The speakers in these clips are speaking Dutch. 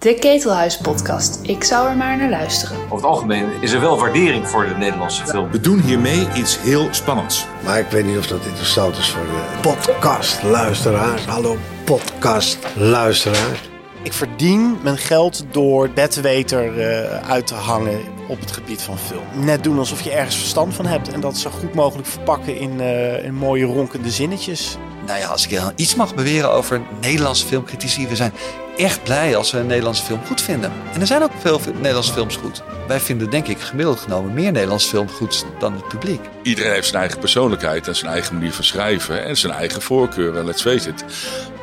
De Ketelhuis-podcast. Ik zou er maar naar luisteren. Over het algemeen is er wel waardering voor de Nederlandse film. We doen hiermee iets heel spannends. Maar ik weet niet of dat interessant is voor de podcastluisteraars. Hallo podcastluisteraars. Ik verdien mijn geld door bedweter uh, uit te hangen op het gebied van film. Net doen alsof je ergens verstand van hebt en dat zo goed mogelijk verpakken in, uh, in mooie ronkende zinnetjes. Nou ja, als ik iets mag beweren over Nederlandse filmcritici, we zijn echt blij als we een Nederlandse film goed vinden. En er zijn ook veel Nederlandse films goed. Wij vinden denk ik gemiddeld genomen meer Nederlandse film goed dan het publiek. Iedereen heeft zijn eigen persoonlijkheid en zijn eigen manier van schrijven en zijn eigen voorkeuren. Let's face it.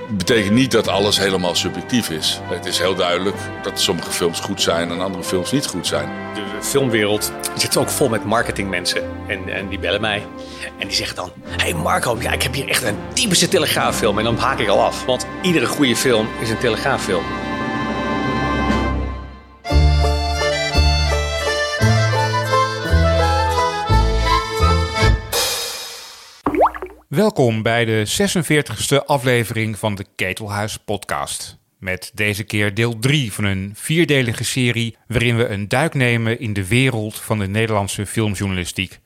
Betekent niet dat alles helemaal subjectief is. Het is heel duidelijk dat sommige films goed zijn en andere films niet goed zijn. De filmwereld zit ook vol met marketingmensen. En, en die bellen mij. En die zeggen dan: Hey Marco, ja, ik heb hier echt een typische telegraaffilm. En dan haak ik al af. Want iedere goede film is een telegraaffilm. Welkom bij de 46e aflevering van de Ketelhuis Podcast. Met deze keer deel 3 van een vierdelige serie waarin we een duik nemen in de wereld van de Nederlandse filmjournalistiek.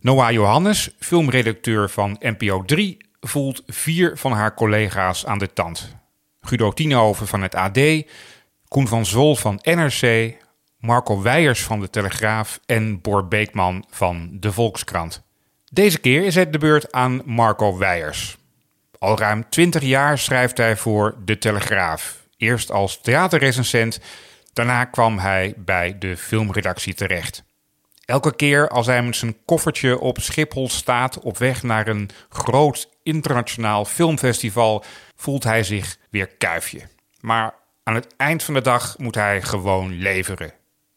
Noah Johannes, filmredacteur van NPO 3, voelt vier van haar collega's aan de tand. Guido Tienhoven van het AD, Koen van Zwol van NRC, Marco Weijers van de Telegraaf en Bor Beekman van de Volkskrant. Deze keer is het de beurt aan Marco Weijers. Al ruim 20 jaar schrijft hij voor De Telegraaf. Eerst als theaterrecensent, daarna kwam hij bij de filmredactie terecht. Elke keer als hij met zijn koffertje op Schiphol staat op weg naar een groot internationaal filmfestival, voelt hij zich weer kuifje. Maar aan het eind van de dag moet hij gewoon leveren.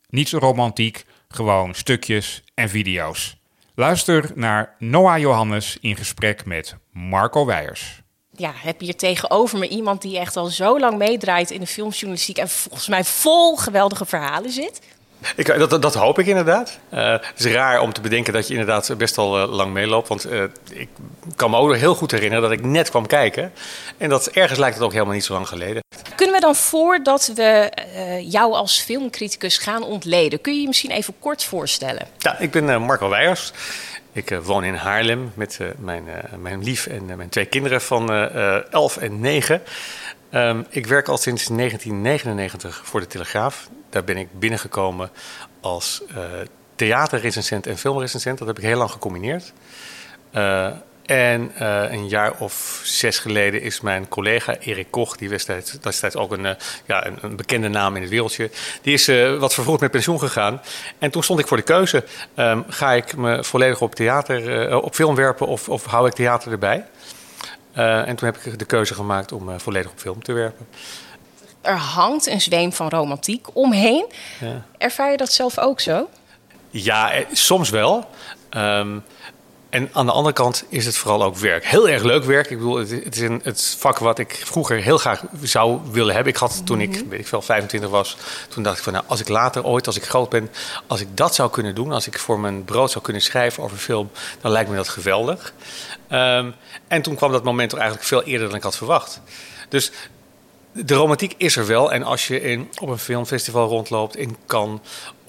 Niet zo romantiek, gewoon stukjes en video's. Luister naar Noah Johannes in gesprek met Marco Weijers. Ja, heb hier tegenover me iemand die echt al zo lang meedraait in de filmjournalistiek en volgens mij vol geweldige verhalen zit. Ik, dat, dat, hoop ik inderdaad. Uh, het is raar om te bedenken dat je inderdaad best al uh, lang meeloopt. Want uh, ik kan me ook heel goed herinneren dat ik net kwam kijken. En dat ergens lijkt het ook helemaal niet zo lang geleden. Kunnen we dan voordat we jou als filmcriticus gaan ontleden, kun je je misschien even kort voorstellen? Ja, ik ben Marco Weijers. Ik woon in Haarlem met mijn, mijn lief en mijn twee kinderen van 11 en 9. Um, ik werk al sinds 1999 voor de Telegraaf. Daar ben ik binnengekomen als uh, theaterrecensent en filmrecensent. Dat heb ik heel lang gecombineerd. Uh, en uh, een jaar of zes geleden is mijn collega Erik Koch, die destijds, destijds ook een, ja, een, bekende naam in het wereldje, die is wat vervroegd met pensioen gegaan. En toen stond ik voor de keuze: um, ga ik me volledig op theater, op film werpen of, of hou ik theater erbij? Uh, en toen heb ik de keuze gemaakt om uh, volledig op film te werpen. Er hangt een zweem van romantiek omheen. Ja. Ervaar je dat zelf ook zo? Ja, eh, soms wel. Um, en aan de andere kant is het vooral ook werk. Heel erg leuk werk. Ik bedoel, het, is een, het vak wat ik vroeger heel graag zou willen hebben. Ik had toen ik, mhm. weet ik veel, 25 was, toen dacht ik van nou, als ik later ooit, als ik groot ben, als ik dat zou kunnen doen, als ik voor mijn brood zou kunnen schrijven over film, dan lijkt me dat geweldig. Um, en toen kwam dat moment toch eigenlijk veel eerder dan ik had verwacht. Dus de romantiek is er wel. En als je in, op een filmfestival rondloopt in Cannes,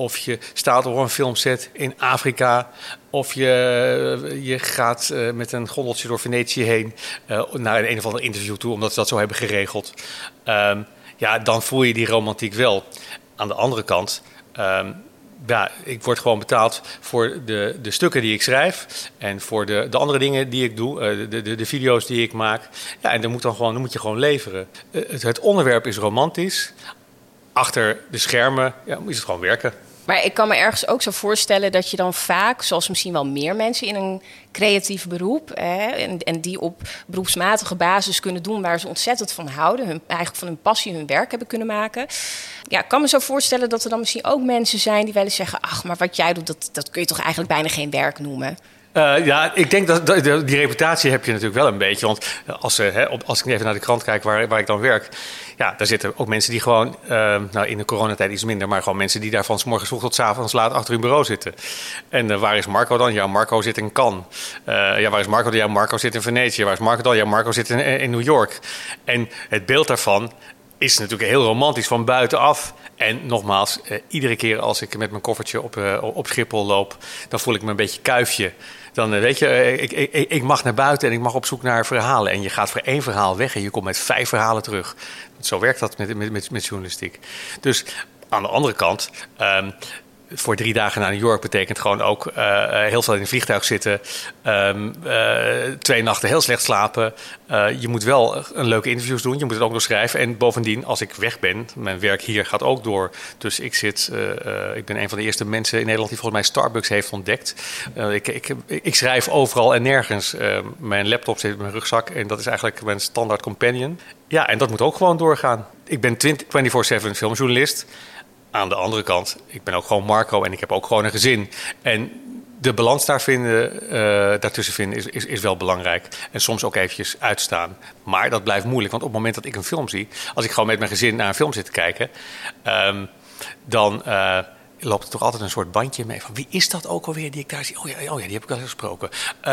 of je staat op een filmset in Afrika, of je, je gaat uh, met een gondeltje door Venetië heen uh, naar een, een of ander interview toe, omdat ze dat zo hebben geregeld. Um, ja, dan voel je die romantiek wel. Aan de andere kant. Um, ja, ik word gewoon betaald voor de, de stukken die ik schrijf en voor de, de andere dingen die ik doe, de, de, de, video's die ik maak. Ja, en dan moet, dan gewoon, dan moet je gewoon leveren. Het, het, onderwerp is romantisch. Achter de schermen ja, is het gewoon werken. Maar ik kan me ergens ook zo voorstellen dat je dan vaak, zoals misschien wel meer mensen in een creatief beroep, en, die op beroepsmatige basis kunnen doen waar ze ontzettend van houden, hun, eigenlijk van hun passie hun werk hebben kunnen maken. Ja, kan me zo voorstellen dat er dan misschien ook mensen zijn die wel eens zeggen: Ach, maar wat jij doet, dat, dat kun je toch eigenlijk bijna geen werk noemen. Uh, ja, ik denk dat, die reputatie heb je natuurlijk wel een beetje. Want als, uh, hè, als ik even naar de krant kijk waar, waar ik dan werk, ja, daar zitten ook mensen die gewoon, uh, nou in de coronatijd iets minder, maar gewoon mensen die daar van s vroeg tot s avonds laat achter hun bureau zitten. En waar is Marco dan? Ja, Marco zit in Cannes. ja, waar is Marco dan? Ja, Marco zit in Venetië. Waar is Marco dan? Ja, Marco zit in, in New York. En het beeld daarvan is natuurlijk heel romantisch van buitenaf. En nogmaals, eh, iedere keer als ik met mijn koffertje op, eh, op Schiphol loop, dan voel ik me een beetje kuifje. Dan eh, weet je, eh, ik, ik, ik mag naar buiten en ik mag op zoek naar verhalen. En je gaat voor één verhaal weg en je komt met vijf verhalen terug. Zo werkt dat met, met, met, journalistiek. Dus aan de andere kant, ehm, voor drie dagen naar New York betekent gewoon ook eh, eh, heel veel in een vliegtuig zitten. ehm, eh, twee nachten heel slecht slapen. Je moet wel een leuke interviews doen. Je moet het ook nog schrijven. En bovendien, als ik weg ben, mijn werk hier gaat ook door. Dus ik zit, ik ben een van de eerste mensen in Nederland die volgens mij Starbucks heeft ontdekt. Ik, ik, ik schrijf overal en nergens. Eh, mijn laptop zit in mijn rugzak en dat is eigenlijk mijn standaard companion. Ja, en dat moet ook gewoon doorgaan. Ik ben 20 24/7 filmjournalist. Aan de andere kant, ik ben ook gewoon Marco en ik heb ook gewoon een gezin. En de balans daar vinden, eh, daartussen vinden is, is, is wel belangrijk. En soms ook eventjes uitstaan. Maar dat blijft moeilijk, want op het moment dat ik een film zie... als ik gewoon met mijn gezin naar een film zit te kijken... ehm, dan eh, loopt er toch altijd een soort bandje mee van... wie is dat ook alweer die ik daar zie? Oh ja, oh ja die heb ik al gesproken. Eh,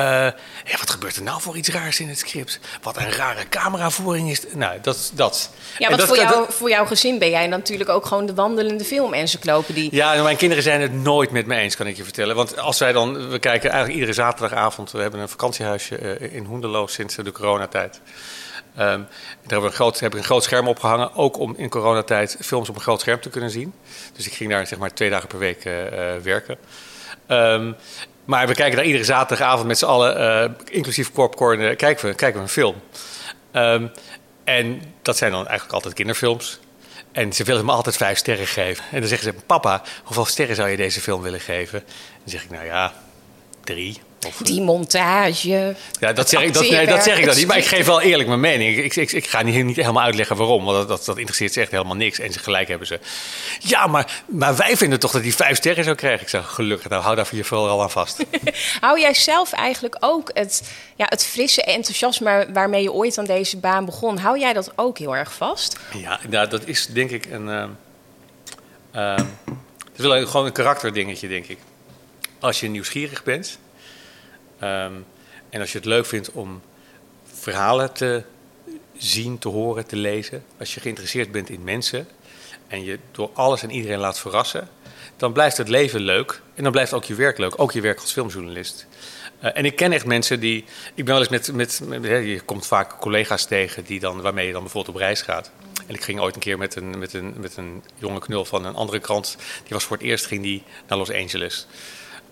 ja, wat gebeurt er nou voor iets raars in het script? Wat een rare cameravoering is... Nou, dat... dat. Ja, want dat voor, jou, dat- voor jouw gezin ben jij natuurlijk ook gewoon de wandelende filmencyclopedie. Ja, en mijn kinderen zijn het nooit met me eens, kan ik je vertellen. Want als wij dan, we kijken eigenlijk iedere zaterdagavond. We hebben een vakantiehuisje eh, in Hoenderloo sinds de coronatijd. Ehm, daar hebben we een groot, heb ik een groot scherm opgehangen, ook om in coronatijd films op een groot scherm te kunnen zien. Dus ik ging daar zeg maar twee dagen per week eh, eh, werken. Ehm, maar we kijken daar iedere zaterdagavond met z'n allen, eh, inclusief popcorn, kijken, we, kijken we een film. Ehm, en dat zijn dan eigenlijk altijd kinderfilms. En ze willen me altijd vijf sterren geven. En dan zeggen ze, papa, hoeveel sterren zou je deze film willen geven? Dan zeg ik, nou ja, drie. Of, Die montage. ja, dat zeg, ik, dat, nee, dat zeg ik dan niet. Maar ik geef wel eerlijk mijn mening. Ik, ik, ik ga niet, niet helemaal uitleggen waarom. Want dat, dat, dat interesseert ze echt helemaal niks. En ze gelijk hebben ze. Ja, maar, maar wij vinden toch dat hij vijf sterren zou krijgen. Ik zeg, gelukkig. Nou, hou daar voor je vooral aan vast. Hou jij zelf eigenlijk ook het, ja, het frisse enthousiasme waarmee je ooit aan deze baan begon, hou jij dat ook heel erg vast? Ja, nou, dat is denk ik een. ehm, het is wel een- gewoon een karakterdingetje, denk ik. Als je nieuwsgierig bent ehm, en als je het leuk vindt om verhalen te zien, te horen, te lezen. Als je geïnteresseerd bent in mensen en je door alles en iedereen laat verrassen, dan blijft het leven leuk en dan blijft ook je werk leuk, ook je werk als filmjournalist. Eh, en ik ken echt mensen die. Ik ben wel eens met. met, hè, je komt vaak collega's tegen die dan, waarmee je dan bijvoorbeeld op reis gaat. En ik ging ooit een keer met een, met een, met een jonge knul van een andere krant. Die was voor het eerst ging die naar Los Angeles.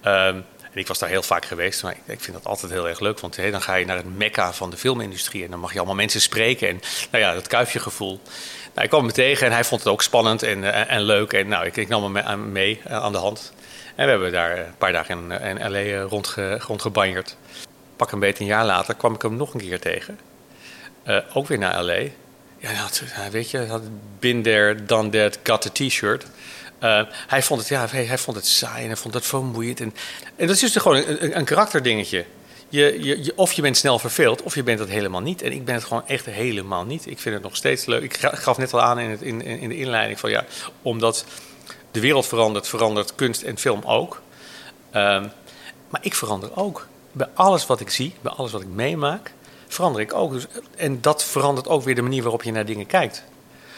Ehm, en ik was daar heel vaak geweest, maar ik, vind dat altijd heel erg leuk. Want dan ga je naar het mekka van de filmindustrie en dan mag je allemaal mensen spreken. En nou ja, dat kuifje gevoel. Nou, ik kwam hem tegen en hij vond het ook spannend en, eh, en leuk. En nou, ik, ik nam hem mee, eh, aan de hand. En we hebben daar een paar dagen in, in L.A. eh, rondge, rondgebanjerd. Pak een beetje een jaar later kwam ik hem nog een keer tegen. Eh, ook weer naar L.A. Ja, hij- weet je, had been there, done that, got the t-shirt. Eh, hij, vond het, ja, hij, hij vond het saai en hij vond het vermoeiend. En, en dat is dus gewoon een, karakterdingetje. Je, je, of je bent snel verveeld, of je bent het helemaal niet. En ik ben het gewoon echt helemaal niet. Ik vind het nog steeds leuk. Ik ga- gaf net al aan in, het, in, in de inleiding van ja, omdat de wereld verandert, verandert kunst en film ook. Ehm, maar ik verander ook. Bij alles wat ik zie, bij alles wat ik meemaak, verander ik ook. Dus, en dat verandert ook weer de manier waarop je naar dingen kijkt.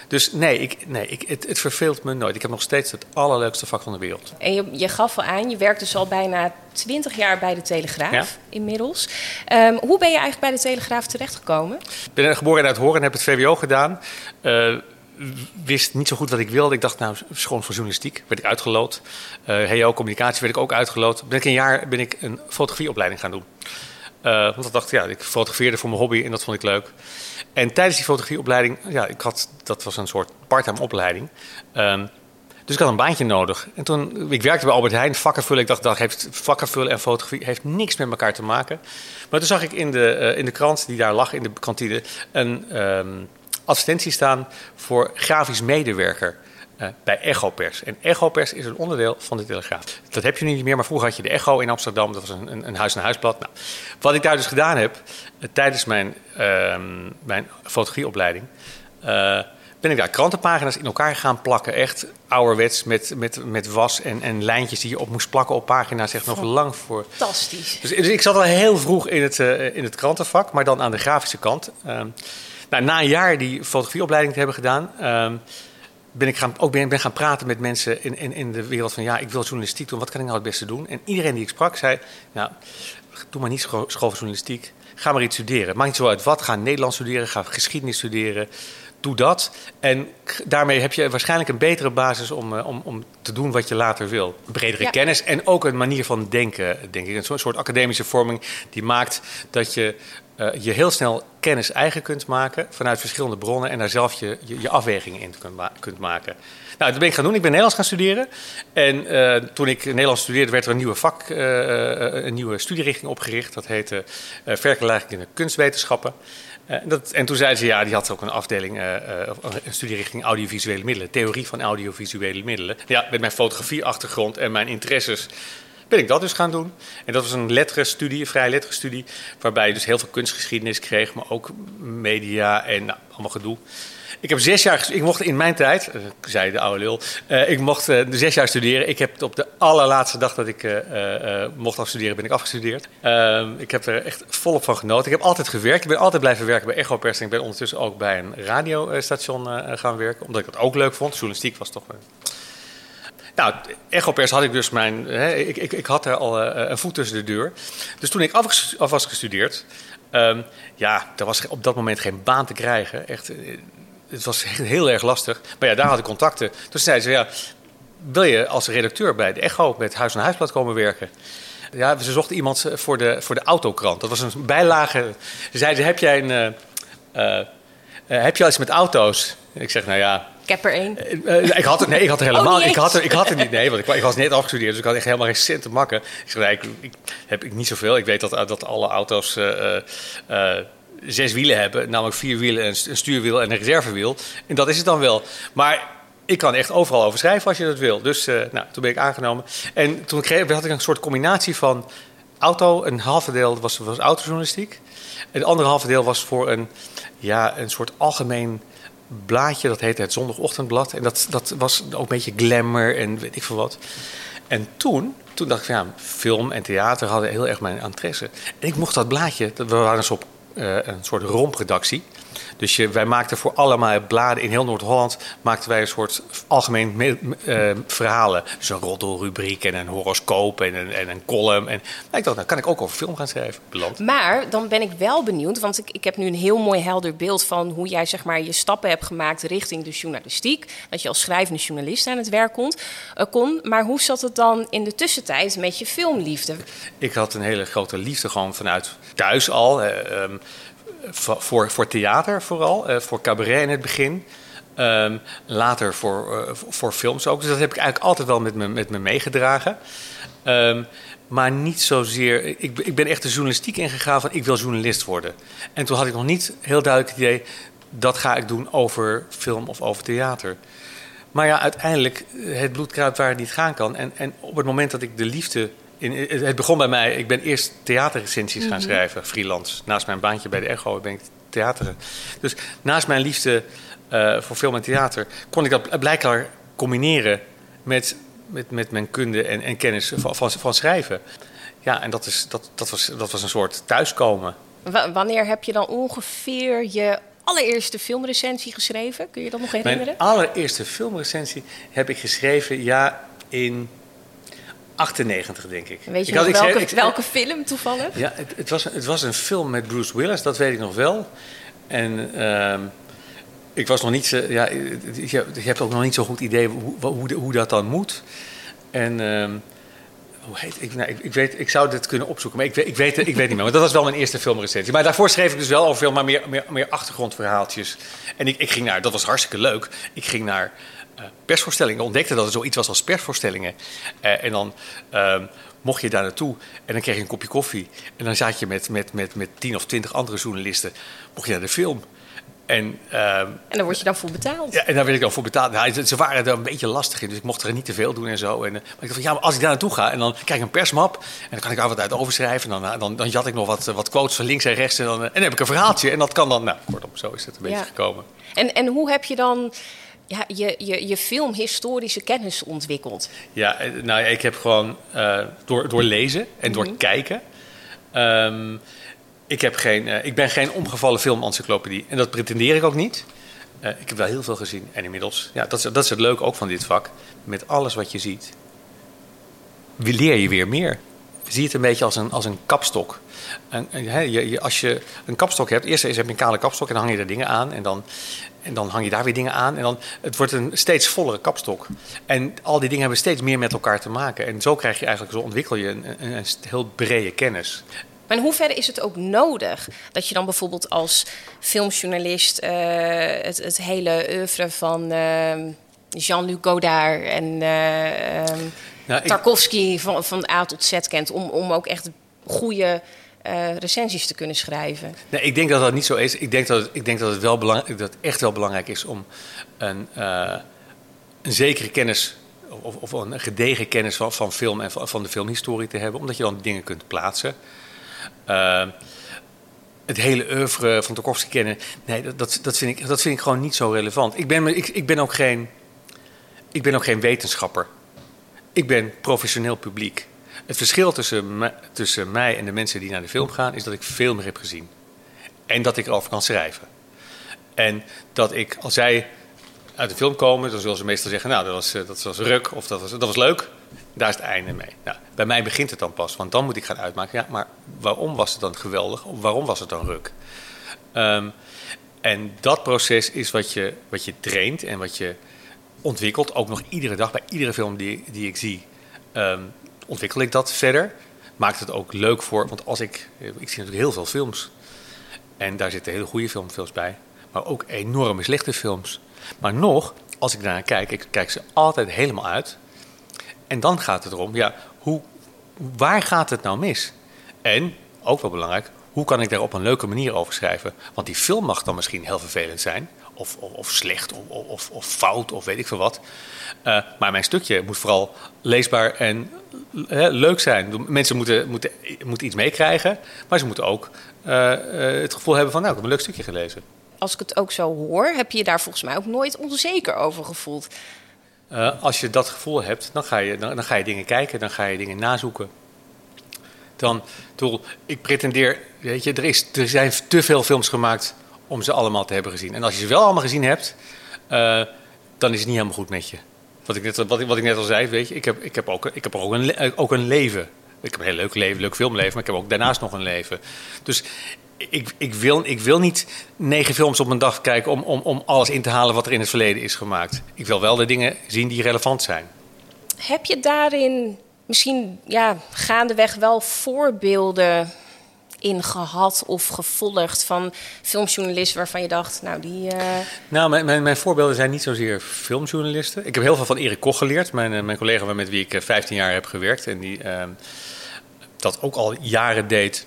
Dus nee, ik, nee ik, het, het verveelt me nooit. Ik heb nog steeds het allerleukste vak van de wereld. En je, je gaf al aan, je werkt dus al bijna 20 jaar bij de Telegraaf Ja. inmiddels. Ehm, hoe ben je eigenlijk bij de Telegraaf terechtgekomen? Ik ben geboren en uit Horen, heb het VWO gedaan. Eh, wist niet zo goed wat ik wilde. Ik dacht, nou, schoon voor journalistiek. Werd ik uitgeloot. HEO communicatie werd ik ook uitgeloot. Ben ik een jaar ben ik een fotografieopleiding gaan doen. Eh, want ik dacht, ja, ik fotografeerde voor mijn hobby en dat vond ik leuk. En tijdens die fotografieopleiding, ja, ik had, dat was een soort part-time opleiding. Ehm, dus ik had een baantje nodig. En toen, ik werkte bij Albert Heijn, vakken vullen. Ik dacht, dat heeft vakken vullen en fotografie heeft niks met elkaar te maken. Maar toen zag ik in de, eh, in de krant die daar lag, in de kantine, een ehm, advertentie staan voor grafisch medewerker. Eh, bij Echopers. En Echopers is een onderdeel van de Telegraaf. Dat heb je nu niet meer, maar vroeger had je de Echo in Amsterdam. Dat was een, een, een huis-naar-huisblad. Nou, wat ik daar dus gedaan heb, eh, tijdens mijn, ehm, mijn fotografieopleiding... eh, ben ik daar krantenpagina's in elkaar gaan plakken. Echt ouderwets met, met, met was en, en lijntjes die je op moest plakken op pagina's. Echt nog lang voor. Fantastisch. Dus, dus ik zat al heel vroeg in het, in het krantenvak, maar dan aan de grafische kant. Ehm, nou, na een jaar die fotografieopleiding te hebben gedaan, ehm, ben ik gaan, ook ben, ben gaan praten met mensen in, in, in de wereld van ja, ik wil journalistiek doen, wat kan ik nou het beste doen? En iedereen die ik sprak zei, nou, doe maar niet school, van journalistiek, ga maar iets studeren. Maakt niet zo uit wat, ga Nederlands studeren, ga geschiedenis studeren, doe dat. En daarmee heb je waarschijnlijk een betere basis om, eh, om, om te doen wat je later wil. Bredere Ja. kennis en ook een manier van denken, denk ik. Een soort, soort academische vorming die maakt dat je je heel snel kennis eigen kunt maken vanuit verschillende bronnen en daar zelf je, je, afwegingen in kunt, ma- kunt maken. Nou, dat ben ik gaan doen. Ik ben Nederlands gaan studeren. En eh, toen ik Nederlands studeerde, werd er een nieuwe vak, eh, eh, een nieuwe studierichting opgericht. Dat heette vergelijking in de kunstwetenschappen. Eh, dat, en toen zei ze, ja, die had ook een afdeling, eh, eh, een studierichting audiovisuele middelen. Theorie van audiovisuele middelen. Ja, met mijn fotografieachtergrond en mijn interesses ben ik dat dus gaan doen. En dat was een letterenstudie, een vrij letterenstudie, waarbij je dus heel veel kunstgeschiedenis kreeg, maar ook media en allemaal gedoe. Ik heb zes jaar, ik mocht in mijn tijd, eh, zei de oude lul, eh, ik mocht eh, zes jaar studeren. Ik heb op de allerlaatste dag dat ik mocht afstuderen, ben ik afgestudeerd. Ehm, ik heb er echt volop van genoten. Ik heb altijd gewerkt. Ik ben altijd blijven werken bij Echo Pers. En ik ben ondertussen ook bij een radiostation gaan werken, omdat ik dat ook leuk vond. Journalistiek was toch... eh, nou, Echopers had ik dus mijn. Hè, ik, ik, ik had er al eh, een voet tussen de deur. Dus toen ik af, was gestudeerd. ehm, ja, er was op dat moment geen baan te krijgen. Echt, eh, het was heel erg lastig. Maar ja, daar had ik contacten. Toen zeiden ze: ja, wil je als redacteur bij de Echo met Huis aan Huisblad komen werken? Ja, ze zochten iemand voor de, voor de autokrant. Dat was een bijlage. Ze zeiden: heb jij een. eh, eh, eh, heb al iets met auto's? Ik zeg: nou ja. Ik heb er één. Eh, ik had het, nee, ik had er helemaal Oh, niet ik, had er, ik had het niet. Nee, want ik, ik was net afgestudeerd, dus ik had echt helemaal geen cent te makken. Ik zeg, nee, ik, ik heb ik niet zoveel. Ik weet dat, dat alle auto's eh, eh, eh, zes wielen hebben, namelijk vier wielen, een, st- een stuurwiel en een reservewiel. En dat is het dan wel. Maar ik kan echt overal over schrijven als je dat wil. Dus eh, nou, toen ben ik aangenomen. En toen kreeg, had ik een soort combinatie van auto. Een halve deel was, was autojournalistiek. En het andere halve deel was voor een, ja, een soort algemeen blaadje. Dat heette het Zondagochtendblad. En dat, dat was ook een beetje glamour en weet ik veel wat. En toen, toen dacht ik ja, film en theater hadden heel erg mijn interesse. En ik mocht dat blaadje, we waren soort, eh, een soort rompredactie. Dus je, wij maakten voor allemaal bladen in heel Noord-Holland... maakten wij een soort algemeen me- eh, verhalen. Dus een roddelrubriek en een horoscoop en een, en een column. En nou, ik dacht, nou kan ik ook over film gaan schrijven. Beland. Maar dan ben ik wel benieuwd, want ik, ik heb nu een heel mooi helder beeld van hoe jij zeg maar, je stappen hebt gemaakt richting de journalistiek. Dat je als schrijvende journalist aan het werk kon, eh, kon. Maar hoe zat het dan in de tussentijd met je filmliefde? Ik had een hele grote liefde gewoon vanuit thuis al. eh, ehm, voor, voor, theater vooral, eh, voor cabaret in het begin. Ehm, later voor, eh, voor- voor films ook. Dus dat heb ik eigenlijk altijd wel met me, met me meegedragen. Ehm, maar niet zozeer. Ik, ik ben echt de journalistiek ingegaan van ik wil journalist worden. En toen had ik nog niet heel duidelijk het idee. dat ga ik doen over film of over theater. Maar ja, uiteindelijk, eh, het bloed kruipt waar het niet gaan kan. En, en op het moment dat ik de liefde. In, het begon bij mij, ik ben eerst theaterrecensies gaan schrijven, freelance. Naast mijn baantje bij de Echo ben ik theater. Dus naast mijn liefde eh, voor film en theater kon ik dat blijkbaar combineren met, met, met mijn kunde en, en kennis van, van, van schrijven. Ja, en dat, is, dat, dat, was, dat was een soort thuiskomen. Wa- wanneer heb je dan ongeveer je allereerste filmrecensie geschreven? Kun je dat nog herinneren? Mijn allereerste filmrecensie heb ik geschreven, ja, in 98 denk ik. Weet je ik had- nog ik schreef- welke, ik- welke film toevallig? Ja, het, het, was, het was een film met Bruce Willis, dat weet ik nog wel. En ehm, ik was nog niet zo... Ja, je, hebt ook nog niet zo'n goed idee hoe, hoe, hoe dat dan moet. En... ehm, hoe heet ik, nou, ik, ik, weet, ik zou dit kunnen opzoeken, maar ik weet, ik, weet, ik weet niet meer. Want dat was wel mijn eerste filmrecensie. Maar daarvoor schreef ik dus wel over film, maar meer, meer, meer achtergrondverhaaltjes. En ik, ik ging naar, dat was hartstikke leuk. Ik ging naar persvoorstellingen. Ik ontdekte dat er zoiets was als persvoorstellingen. Eh, en dan ehm, mocht je daar naartoe en dan kreeg je een kopje koffie. En dan zat je met, met, met, met tien of twintig andere journalisten. Mocht je naar de film. En ehm, En daar word je dan voor betaald. ja, en daar werd ik dan voor betaald. Nou, ze- waren er een beetje lastig in, dus ik mocht er niet te veel doen en zo. En, eh, maar ik dacht van, ja, maar als ik daar naartoe ga en dan krijg ik een persmap... en dan kan ik daar wat uit overschrijven. En dan, eh, dan, dan jat ik nog wat, eh, wat quotes van links en rechts. En dan, eh, en dan heb ik een verhaaltje. En dat kan dan, nou, kortom, zo is het een beetje Ja. gekomen. En, en hoe heb je dan ja, je, je, je filmhistorische kennis ontwikkeld? Ja, eh, nou ik heb gewoon eh, door, door lezen en door kijken... ehm, Ik, heb geen, eh, ik ben geen omgevallen filmencyclopedie. En dat pretendeer ik ook niet. Ik heb wel heel veel gezien. En inmiddels, ja, dat is, dat is het leuke ook van dit vak. Met alles wat je ziet, leer je weer meer. Zie het een beetje als een, als een kapstok. En, en, je- als je een kapstok hebt, eerst heb je een kale kapstok en dan hang je er dingen aan. En dan, en dan hang je daar weer dingen aan. En dan, het wordt een steeds vollere kapstok. En al die dingen hebben steeds meer met elkaar te maken. En zo krijg je eigenlijk, zo ontwikkel je een, een, een heel brede kennis. Maar in hoeverre is het ook nodig dat je dan bijvoorbeeld als filmjournalist eh, het, het hele oeuvre van eh, Jean-Luc Godard en ehm, Nou, ik- Tarkovsky van, van A tot Z kent, om, om ook echt goede eh, recensies te kunnen schrijven? Nee, ik denk dat dat niet zo is. Ik denk dat het, ik denk dat het, wel belang, dat echt wel belangrijk is om een, eh, een zekere kennis of, of een gedegen kennis van, van film en van, de filmhistorie te hebben, omdat je dan dingen kunt plaatsen. Eh, het hele oeuvre van Tarkovsky kennen, nee, dat, dat, dat, vind ik, dat vind ik gewoon niet zo relevant. Ik ben, ik, ik ben, ook, geen, ik ben ook geen wetenschapper. Ik ben professioneel publiek. Het verschil tussen, tussen mij en de mensen die naar de film gaan, is dat ik veel meer heb gezien. En dat ik erover kan schrijven. En dat ik, als zij uit de film komen, dan zullen ze meestal zeggen: Nou, dat was, eh, dat was ruk of dat was, dat was leuk. Daar is het einde mee. Nou, bij mij begint het dan pas, want dan moet ik gaan uitmaken: ja, maar waarom was het dan geweldig? Of waarom was het dan ruk? Ehm, en dat proces is wat je, wat je traint en wat je ontwikkelt. Ook nog iedere dag bij iedere film die, die ik zie, ehm, ontwikkel ik dat verder. Maakt het ook leuk voor, want als ik, ik zie natuurlijk heel veel films. En daar zitten hele goede filmfilms bij. Maar ook enorme slechte films. Maar nog, als ik daarnaar kijk, ik kijk ze altijd helemaal uit. En dan gaat het erom, ja, hoe, waar gaat het nou mis? En, ook wel belangrijk, hoe kan ik daar op een leuke manier over schrijven? Want die film mag dan misschien heel vervelend zijn. Of, of, of slecht, of, of, of fout, of weet ik veel wat. Eh, maar mijn stukje moet vooral leesbaar en eh, leuk zijn. Mensen moeten, moeten, moeten iets meekrijgen. Maar ze moeten ook eh, het gevoel hebben van... nou, ik heb een leuk stukje gelezen. Als ik het ook zo hoor, heb je je daar volgens mij ook nooit onzeker over gevoeld. Als je dat gevoel hebt, dan ga, je, dan, dan ga je dingen kijken, dan ga je dingen nazoeken. Dan, ik pretendeer, weet je, er, is, er zijn te veel films gemaakt om ze allemaal te hebben gezien. En als je ze wel allemaal gezien hebt, eh, dan is het niet helemaal goed met je. Wat ik net, wat ik, wat ik net al zei, weet je, ik heb, ik heb, ook, ik heb ook, een, le- ook een leven. Ik heb een heel leuk leven, leuk filmleven, maar ik heb ook daarnaast nog een leven. Dus ik, ik, wil, ik wil niet negen films op een dag kijken om, om, om alles in te halen wat er in het verleden is gemaakt. Ik wil wel de dingen zien die relevant zijn. Heb je daarin misschien ja, gaandeweg wel voorbeelden in gehad of gevolgd van filmjournalisten waarvan je dacht, nou die. eh, Nou, mijn, mijn, voorbeelden zijn niet zozeer filmjournalisten. Ik heb heel veel van Erik Koch geleerd, mijn, eh, mijn collega met wie ik eh, 15 jaar heb gewerkt. En die eh, dat ook al jaren deed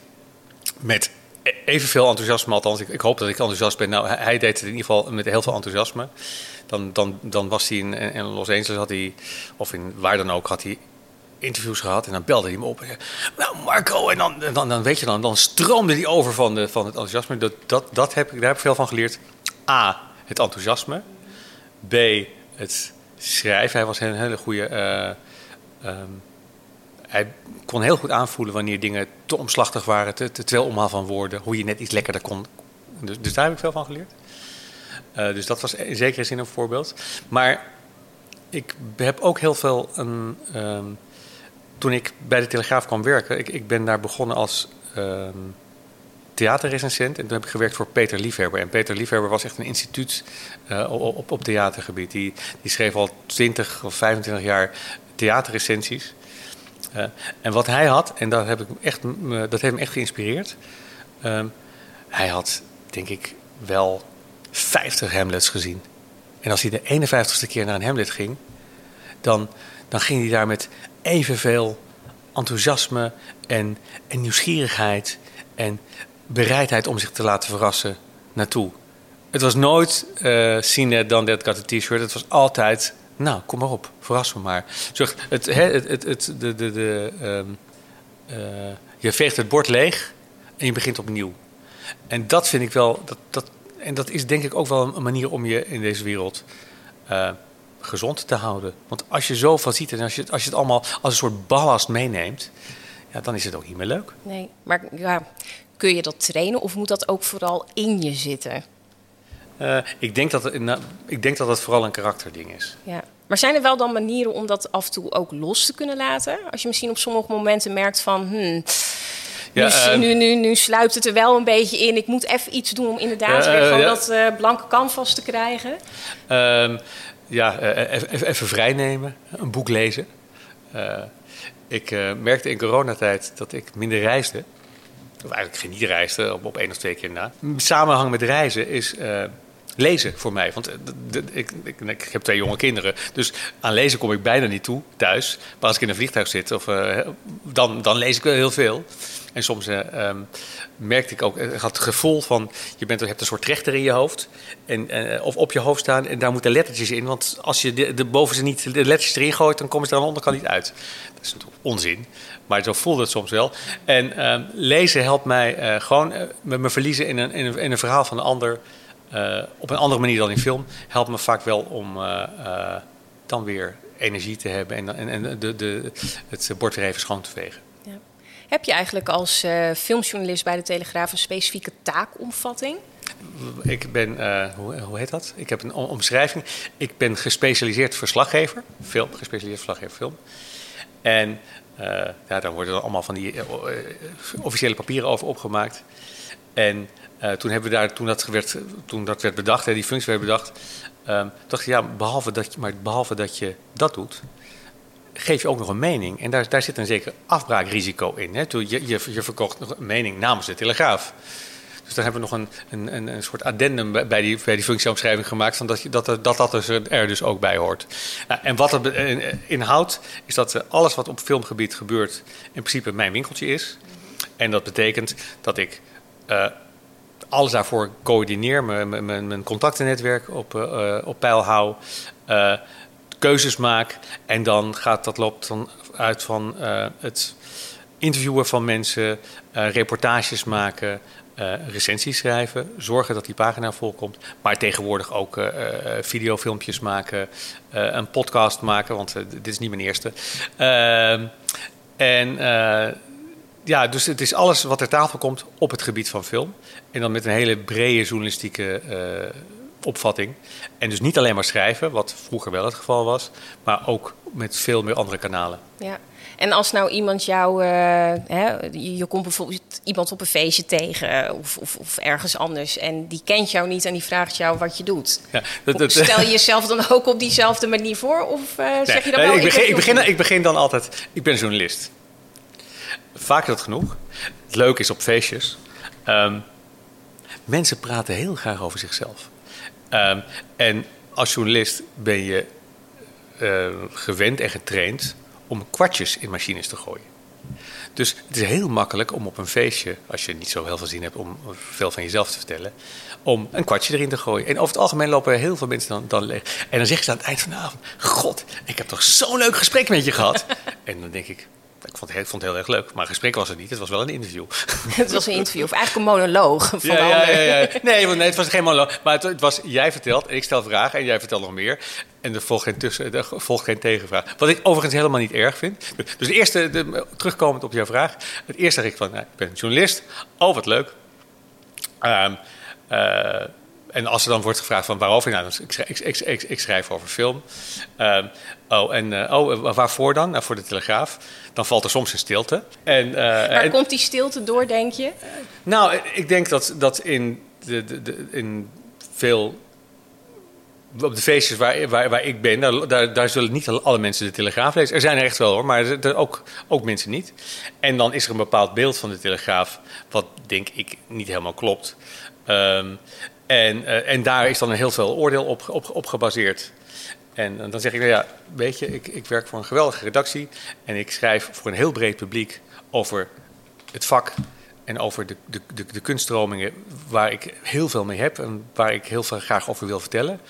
met e- evenveel enthousiasme. Althans, ik, ik hoop dat ik enthousiast ben. Nou, hij, hij deed het in ieder geval met heel veel enthousiasme. Dan, dan, dan was hij in, in Los Angeles, had hij, of in waar dan ook, had hij interviews gehad. En dan belde hij me op nou Marco, en dan, dan, dan weet je dan, dan stroomde hij over van, de, van het enthousiasme. Dat, dat, dat heb ik, daar heb ik veel van geleerd. A, het enthousiasme. B, het schrijven. Hij was een hele goede... eh, ehm, hij kon heel goed aanvoelen wanneer dingen te omslachtig waren, te, te veel omhaal van woorden, hoe je net iets lekkerder kon. Dus, dus daar heb ik veel van geleerd. Eh, dus dat was in zekere zin een voorbeeld. Maar ik heb ook heel veel een. ehm, toen ik bij de Telegraaf kwam werken, ik, ik ben daar begonnen als ehm theaterrecensent. En toen heb ik gewerkt voor Peter Liefhebber. En Peter Liefhebber was echt een instituut eh, op, op, theatergebied. Die, die schreef al 20 of 25 jaar theaterrecensies. Eh, en wat hij had, en dat, heb ik echt, me- dat heeft me echt geïnspireerd. ehm, hij had, denk ik, wel 50 Hamlets gezien. En als hij de 51ste keer naar een Hamlet ging, dan, dan ging hij daar met evenveel enthousiasme en, en nieuwsgierigheid en bereidheid om zich te laten verrassen naartoe. Het was nooit uh, dan got a t-shirt. Het was altijd, nou, kom maar op, verras me maar. Het, hè, het, het, het, de, de, de, ehm, eh, je veegt het bord leeg en je begint opnieuw. En dat vind ik wel, dat, dat, en dat is denk ik ook wel een manier om je in deze wereld eh, gezond te houden. Want als je zoveel ziet en als je, als je het allemaal als een soort ballast meeneemt, ja, dan is het ook niet meer leuk. Nee, maar ja, kun je dat trainen of moet dat ook vooral in je zitten? Uh, ik, denk dat het, nou, ik denk dat het vooral een karakterding is. Ja. Maar zijn er wel dan manieren om dat af en toe ook los te kunnen laten? Als je misschien op sommige momenten merkt van... Hmm, ja, nu, uh, nu, nu, nu, sluipt het er wel een beetje in. Ik moet even iets doen om inderdaad weer gewoon dat blanke canvas te krijgen. Ja, even, even vrijnemen. Een boek lezen. ik merkte in coronatijd dat ik minder reisde. Of eigenlijk geen niet reisde, op, op één of twee keer na. Samenhang met reizen is lezen voor mij. Want ik, ik, ik, heb twee jonge kinderen. Dus aan lezen kom ik bijna niet toe thuis. Maar als ik in een vliegtuig zit, of, uh, dan, dan lees ik wel heel veel. En soms uh, merkte ik ook ik had het gevoel van... je, bent, je hebt een soort trechter in je hoofd. En, of op je hoofd staan en daar moeten lettertjes in. Want als je de, de bovenste niet de lettertjes erin gooit... dan komen ze er aan de onderkant niet uit. Dat is natuurlijk onzin. Maar zo voelde het soms wel. En uh, lezen helpt mij gewoon me verliezen in, een, in een verhaal van een ander... Uh, op een andere manier dan in film helpt me vaak wel om uh, uh, dan weer energie te hebben en, en, en de, de, het bord weer even schoon te vegen. Ja. Heb je eigenlijk als filmjournalist bij de Telegraaf een specifieke taakomvatting? Ik ben, hoe, hoe, heet dat? Ik heb een omschrijving. Ik ben gespecialiseerd verslaggever, film, gespecialiseerd verslaggever film. En ja, daar worden er allemaal van die officiële papieren over opgemaakt. En uh, toen, hebben we daar, toen, dat werd, toen dat werd bedacht, hè, die functie werd bedacht, um, dacht ik, ja, behalve dat, je, maar behalve dat je dat doet, geef je ook nog een mening. En daar, daar zit een zeker afbraakrisico in. Hè. Toen je, je, je verkocht nog een mening namens de Telegraaf. Dus dan hebben we nog een, een, een, een soort addendum bij die, bij die functieomschrijving gemaakt... Van dat, dat, dat dat dus er dus ook bij hoort. Nou, en wat het inhoudt, is dat alles wat op filmgebied gebeurt... in principe mijn winkeltje is. En dat betekent dat ik... Uh, alles daarvoor coördineer, mijn, mijn, contactennetwerk op, uh, op peil hou, uh, keuzes maak. En dan gaat dat loopt dan uit van het interviewen van mensen, reportages maken, recensies schrijven, zorgen dat die pagina volkomt. Maar tegenwoordig ook videofilmpjes maken, een podcast maken, want dit is niet mijn eerste. Ehm, en ja, dus het is alles wat ter tafel komt op het gebied van film. En dan met een hele brede journalistieke uh, opvatting. En dus niet alleen maar schrijven, wat vroeger wel het geval was, maar ook met veel meer andere kanalen. Ja. En als nou iemand jou, uh, hè, je komt bijvoorbeeld iemand op een feestje tegen of, of, of, ergens anders en die kent jou niet en die vraagt jou wat je doet. Ja, dat, dat, Stel je jezelf dan ook op diezelfde manier voor of uh, nee, zeg je dan wel... Ik begin, ik, begin, ik begin dan altijd, ik ben journalist. Vaak is dat genoeg. Het leuke is op feestjes. Um, mensen praten heel graag over zichzelf. Um, en als journalist ben je uh, gewend en getraind om kwartjes in machines te gooien. Dus het is heel makkelijk om op een feestje, als je niet zo heel veel zin hebt om veel van jezelf te vertellen, om een kwartje erin te gooien. En over het algemeen lopen heel veel mensen dan, dan leeg. En dan zeggen ze aan het eind van de avond: God, ik heb toch zo'n leuk gesprek met je gehad. en dan denk ik: ik vond, het, vond het heel erg leuk. Maar een gesprek was het niet. Het was wel een interview. Het was een interview. Of eigenlijk een monoloog. Van ja, ja, ja, ja, Nee, nee, het was geen monoloog. Maar het, het, was, jij vertelt en ik stel vragen en jij vertelt nog meer. En er volgt geen, tussen, er volgt geen tegenvraag. Wat ik overigens helemaal niet erg vind. Dus de eerste, de, terugkomend op jouw vraag. Het eerste zeg ik van, nou, ik ben journalist. Oh, wat leuk. Um, uh, en als er dan wordt gevraagd van waarover, nou, ik, schrijf, ik, ik, ik schrijf over film. Uh, oh, en uh, oh, waarvoor dan? Nou, voor de Telegraaf. Dan valt er soms een stilte. En, uh, Waar komt die stilte door, denk je? Nou, ik denk dat, dat in, de, de, de, in veel op de feestjes waar, waar, waar ik ben, daar, daar, daar, zullen niet alle mensen de Telegraaf lezen. Er zijn er echt wel hoor, maar er, ook, ook mensen niet. En dan is er een bepaald beeld van de Telegraaf, wat denk ik niet helemaal klopt. Um, en, uh, en daar is dan een heel veel oordeel op, op, gebaseerd. En, en dan zeg ik, nou ja, weet je, ik, ik werk voor een geweldige redactie en ik schrijf voor een heel breed publiek over het vak en over de, de, de, kunststromingen waar ik heel veel mee heb en waar ik heel veel graag over wil vertellen.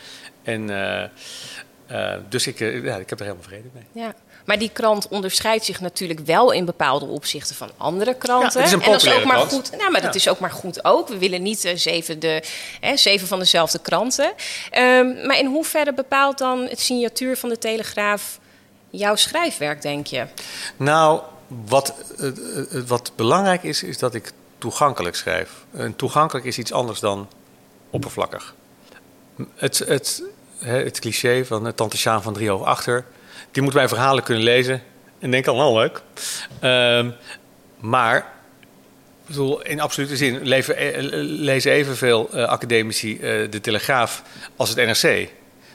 En uh, dus ik, ja, ik heb er helemaal vrede mee. Ja. Maar die krant onderscheidt zich natuurlijk wel in bepaalde opzichten van andere kranten. Ja, het is een en dat is ook maar goed. Nou, maar dat is ook maar goed ook. We willen niet uh, zeven, de, hè, zeven van dezelfde kranten. Um, maar in hoeverre bepaalt dan het signatuur van de Telegraaf jouw schrijfwerk, denk je? Nou, wat, uh, wat belangrijk is, is dat ik toegankelijk schrijf. En toegankelijk is iets anders dan oppervlakkig. Het, het, hè, het cliché van Tante Sjaan van drie hoog achter... die moet mijn verhalen kunnen lezen en denken, al wel leuk. Ehm, maar bedoel, in absolute zin eh, lezen evenveel uh, academici uh, de Telegraaf als het NRC.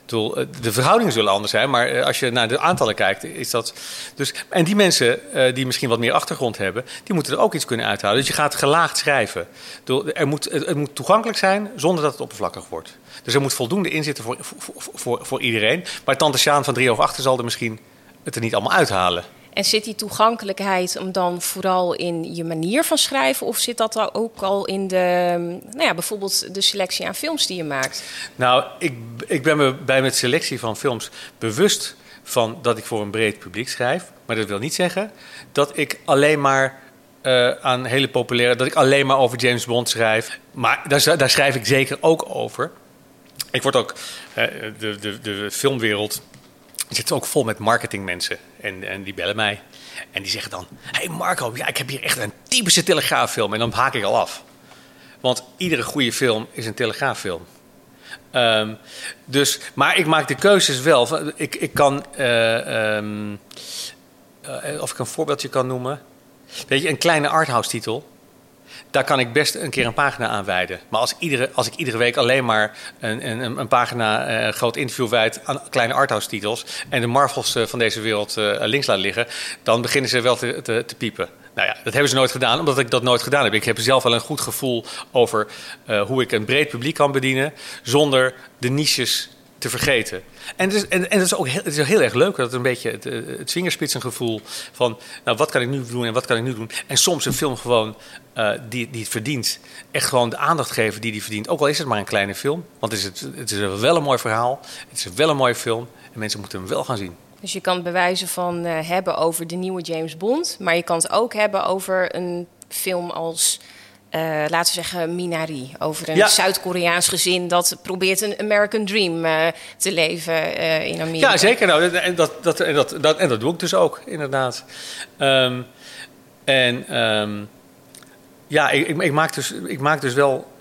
Bedoel, de verhoudingen zullen anders zijn, maar als je naar de aantallen kijkt, is dat. Dus, en die mensen die misschien wat meer achtergrond hebben, die moeten er ook iets kunnen uithalen. Dus je gaat gelaagd schrijven. Er moet, het moet toegankelijk zijn zonder dat het oppervlakkig wordt. Dus er moet voldoende in zitten voor, voor, voor, voor iedereen. Maar Tante Sjaan van 3 over 8 zal er misschien het er niet allemaal uithalen. En zit die toegankelijkheid hem dan vooral in je manier van schrijven? Of zit dat ook al in de, nou ja, bijvoorbeeld de selectie aan films die je maakt? Nou, ik, ik ben me bij mijn selectie van films bewust van dat ik voor een breed publiek schrijf. Maar dat wil niet zeggen dat ik alleen maar uh, aan hele populaire... dat ik alleen maar over James Bond schrijf. Maar daar, daar schrijf ik zeker ook over. Ik word ook... Uh, de, de, de filmwereld zit ook vol met marketingmensen. En, en die bellen mij. En die zeggen dan: hey Marco, ja, ik heb hier echt een typische telegraaffilm. En dan haak ik al af. Want iedere goede film is een telegraaffilm. Um, dus, maar ik maak de keuzes wel. Ik, ik kan. Uh, um, uh, of ik een voorbeeldje kan noemen. Weet je, een kleine arthouse titel daar kan ik best een keer een pagina aan wijden. Maar als, iedere, als ik iedere week alleen maar een, een, een pagina, een groot interview wijd aan kleine arthouse titels en de Marvels van deze wereld links laat liggen, dan beginnen ze wel te, te, te, piepen. Nou ja, dat hebben ze nooit gedaan, omdat ik dat nooit gedaan heb. Ik heb zelf wel een goed gevoel over hoe ik een breed publiek kan bedienen zonder de niches te vergeten. En, het is, en, en het is ook heel, het is heel erg leuk dat het een beetje het, het vingerspitsengevoel van nou, wat kan ik nu doen en wat kan ik nu doen. En soms een film gewoon uh, die, die het verdient, echt gewoon de aandacht geven die die verdient. Ook al is het maar een kleine film, want het is, het, het is wel een mooi verhaal, het is wel een mooie film en mensen moeten hem wel gaan zien. Dus je kan het bewijzen van uh, hebben over de nieuwe James Bond, maar je kan het ook hebben over een film als uh, laten we zeggen, Minari. Over een ja. Zuid-Koreaans gezin dat probeert een American Dream uh, te leven uh, in Amerika. Ja, zeker. Nou, en, dat, dat, en, dat, dat, en dat doe ik dus ook, inderdaad. Um, en um, ja, ik, ik, ik, maak dus, ik maak dus wel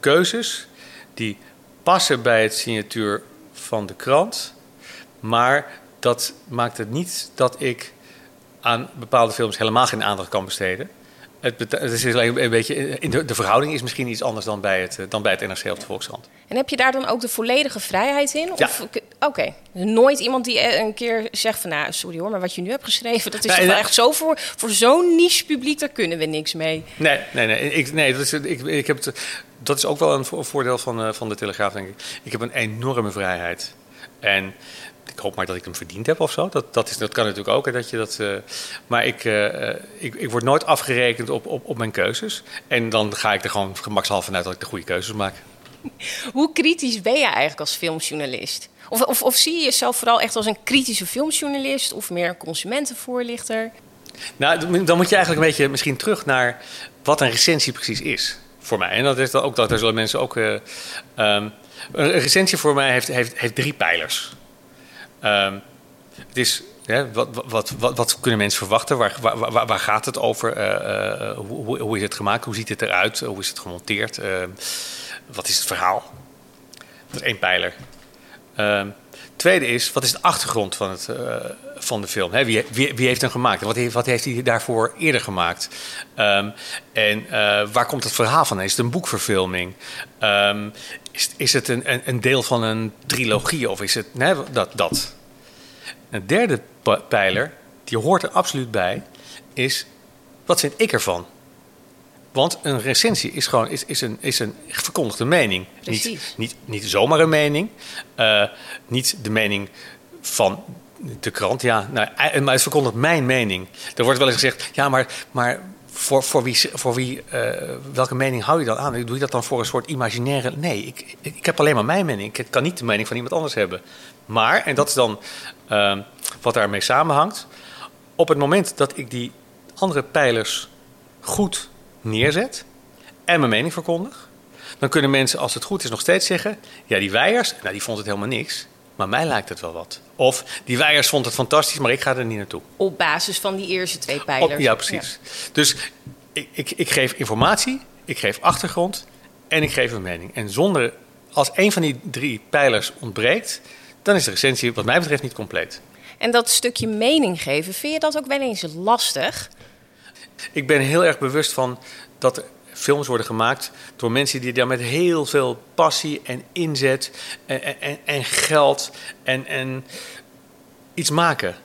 keuzes die passen bij het signatuur van de krant. Maar dat maakt het niet dat ik aan bepaalde films helemaal geen aandacht kan besteden. Het, het is alleen een beetje, de, de, verhouding is misschien iets anders dan bij, het, dan bij het NRC of de Volkskrant. En heb je daar dan ook de volledige vrijheid in? Ja. Oké. Okay. Nooit iemand die een keer zegt van... nou, sorry hoor, maar wat je nu hebt geschreven... dat is Nee, toch wel nee. echt zo voor, voor zo'n niche publiek... daar kunnen we niks mee. Nee, nee, nee. Ik, nee dat, is, ik, ik heb het, dat is ook wel een vo- voordeel van, eh, van de Telegraaf, denk ik. Ik heb een enorme vrijheid. En hoop maar dat ik hem verdiend heb of zo. Dat, dat, is, dat kan natuurlijk ook. Hè, dat je dat, eh, maar ik, eh, ik, ik word nooit afgerekend op, op, op mijn keuzes. En dan ga ik er gewoon gemakshalve vanuit dat ik de goede keuzes maak. Hoe kritisch ben je eigenlijk als filmjournalist? Of, of, of zie je jezelf vooral echt als een kritische filmjournalist... of meer een consumentenvoorlichter? Nou, dan- moet je eigenlijk een beetje misschien terug naar wat een recensie precies is voor mij. En dat is dan ook dat daar zullen mensen ook. eh, ehm, een recensie voor mij heeft, heeft, heeft drie pijlers. Ehm, het is. hè, wat, wat, wat, wat kunnen mensen verwachten? Waar, waar, waar- gaat het over? Eh, eh, hoe, hoe- is het gemaakt? Hoe ziet het eruit? Hoe is het gemonteerd? Ehm, wat is het verhaal? Dat is één pijler. Ehm, tweede is, wat is de achtergrond van, het, eh, van de film? Wie, wie, wie heeft hem gemaakt? Wat heeft, wat heeft hij daarvoor eerder gemaakt? Ehm, en waar komt het verhaal van? Is het een boekverfilming? Is, is het een, een, een deel van een trilogie? Of is het nee, dat, dat? Een derde pijler, die hoort er absoluut bij, is wat vind ik ervan? Want een recensie is gewoon is, is een, is een verkondigde mening. Niet, Precies. niet, niet zomaar een mening. eh, niet de mening van de krant. Ja, nou, eh, maar het verkondigt mijn mening. Er wordt wel eens gezegd, ja, maar, maar voor, voor wie, voor wie eh, welke mening hou je dan aan? Doe je dat dan voor een soort imaginaire... Nee, ik, ik, heb alleen maar mijn mening. Ik kan niet de mening van iemand anders hebben. Maar, en dat is dan eh, wat daarmee samenhangt... op het moment dat ik die andere pijlers goed neerzet en mijn mening verkondig, dan kunnen mensen, als het goed is, nog steeds zeggen: ja, die Weijers, nou, die vond het helemaal niks, maar mij lijkt het wel wat. Of die Weijers vond het fantastisch, maar ik ga er niet naartoe. Op basis van die eerste twee pijlers. Op- ja, precies. Dus ik, ik, ik geef informatie, ik geef achtergrond en ik geef een mening. En zonder, als een van die drie pijlers ontbreekt, dan is de recensie wat mij betreft niet compleet. En dat stukje mening geven, vind je dat ook wel eens lastig? Ik ben heel erg bewust van dat er films worden gemaakt door mensen die daar met heel veel passie en inzet en, en, geld en, en iets maken.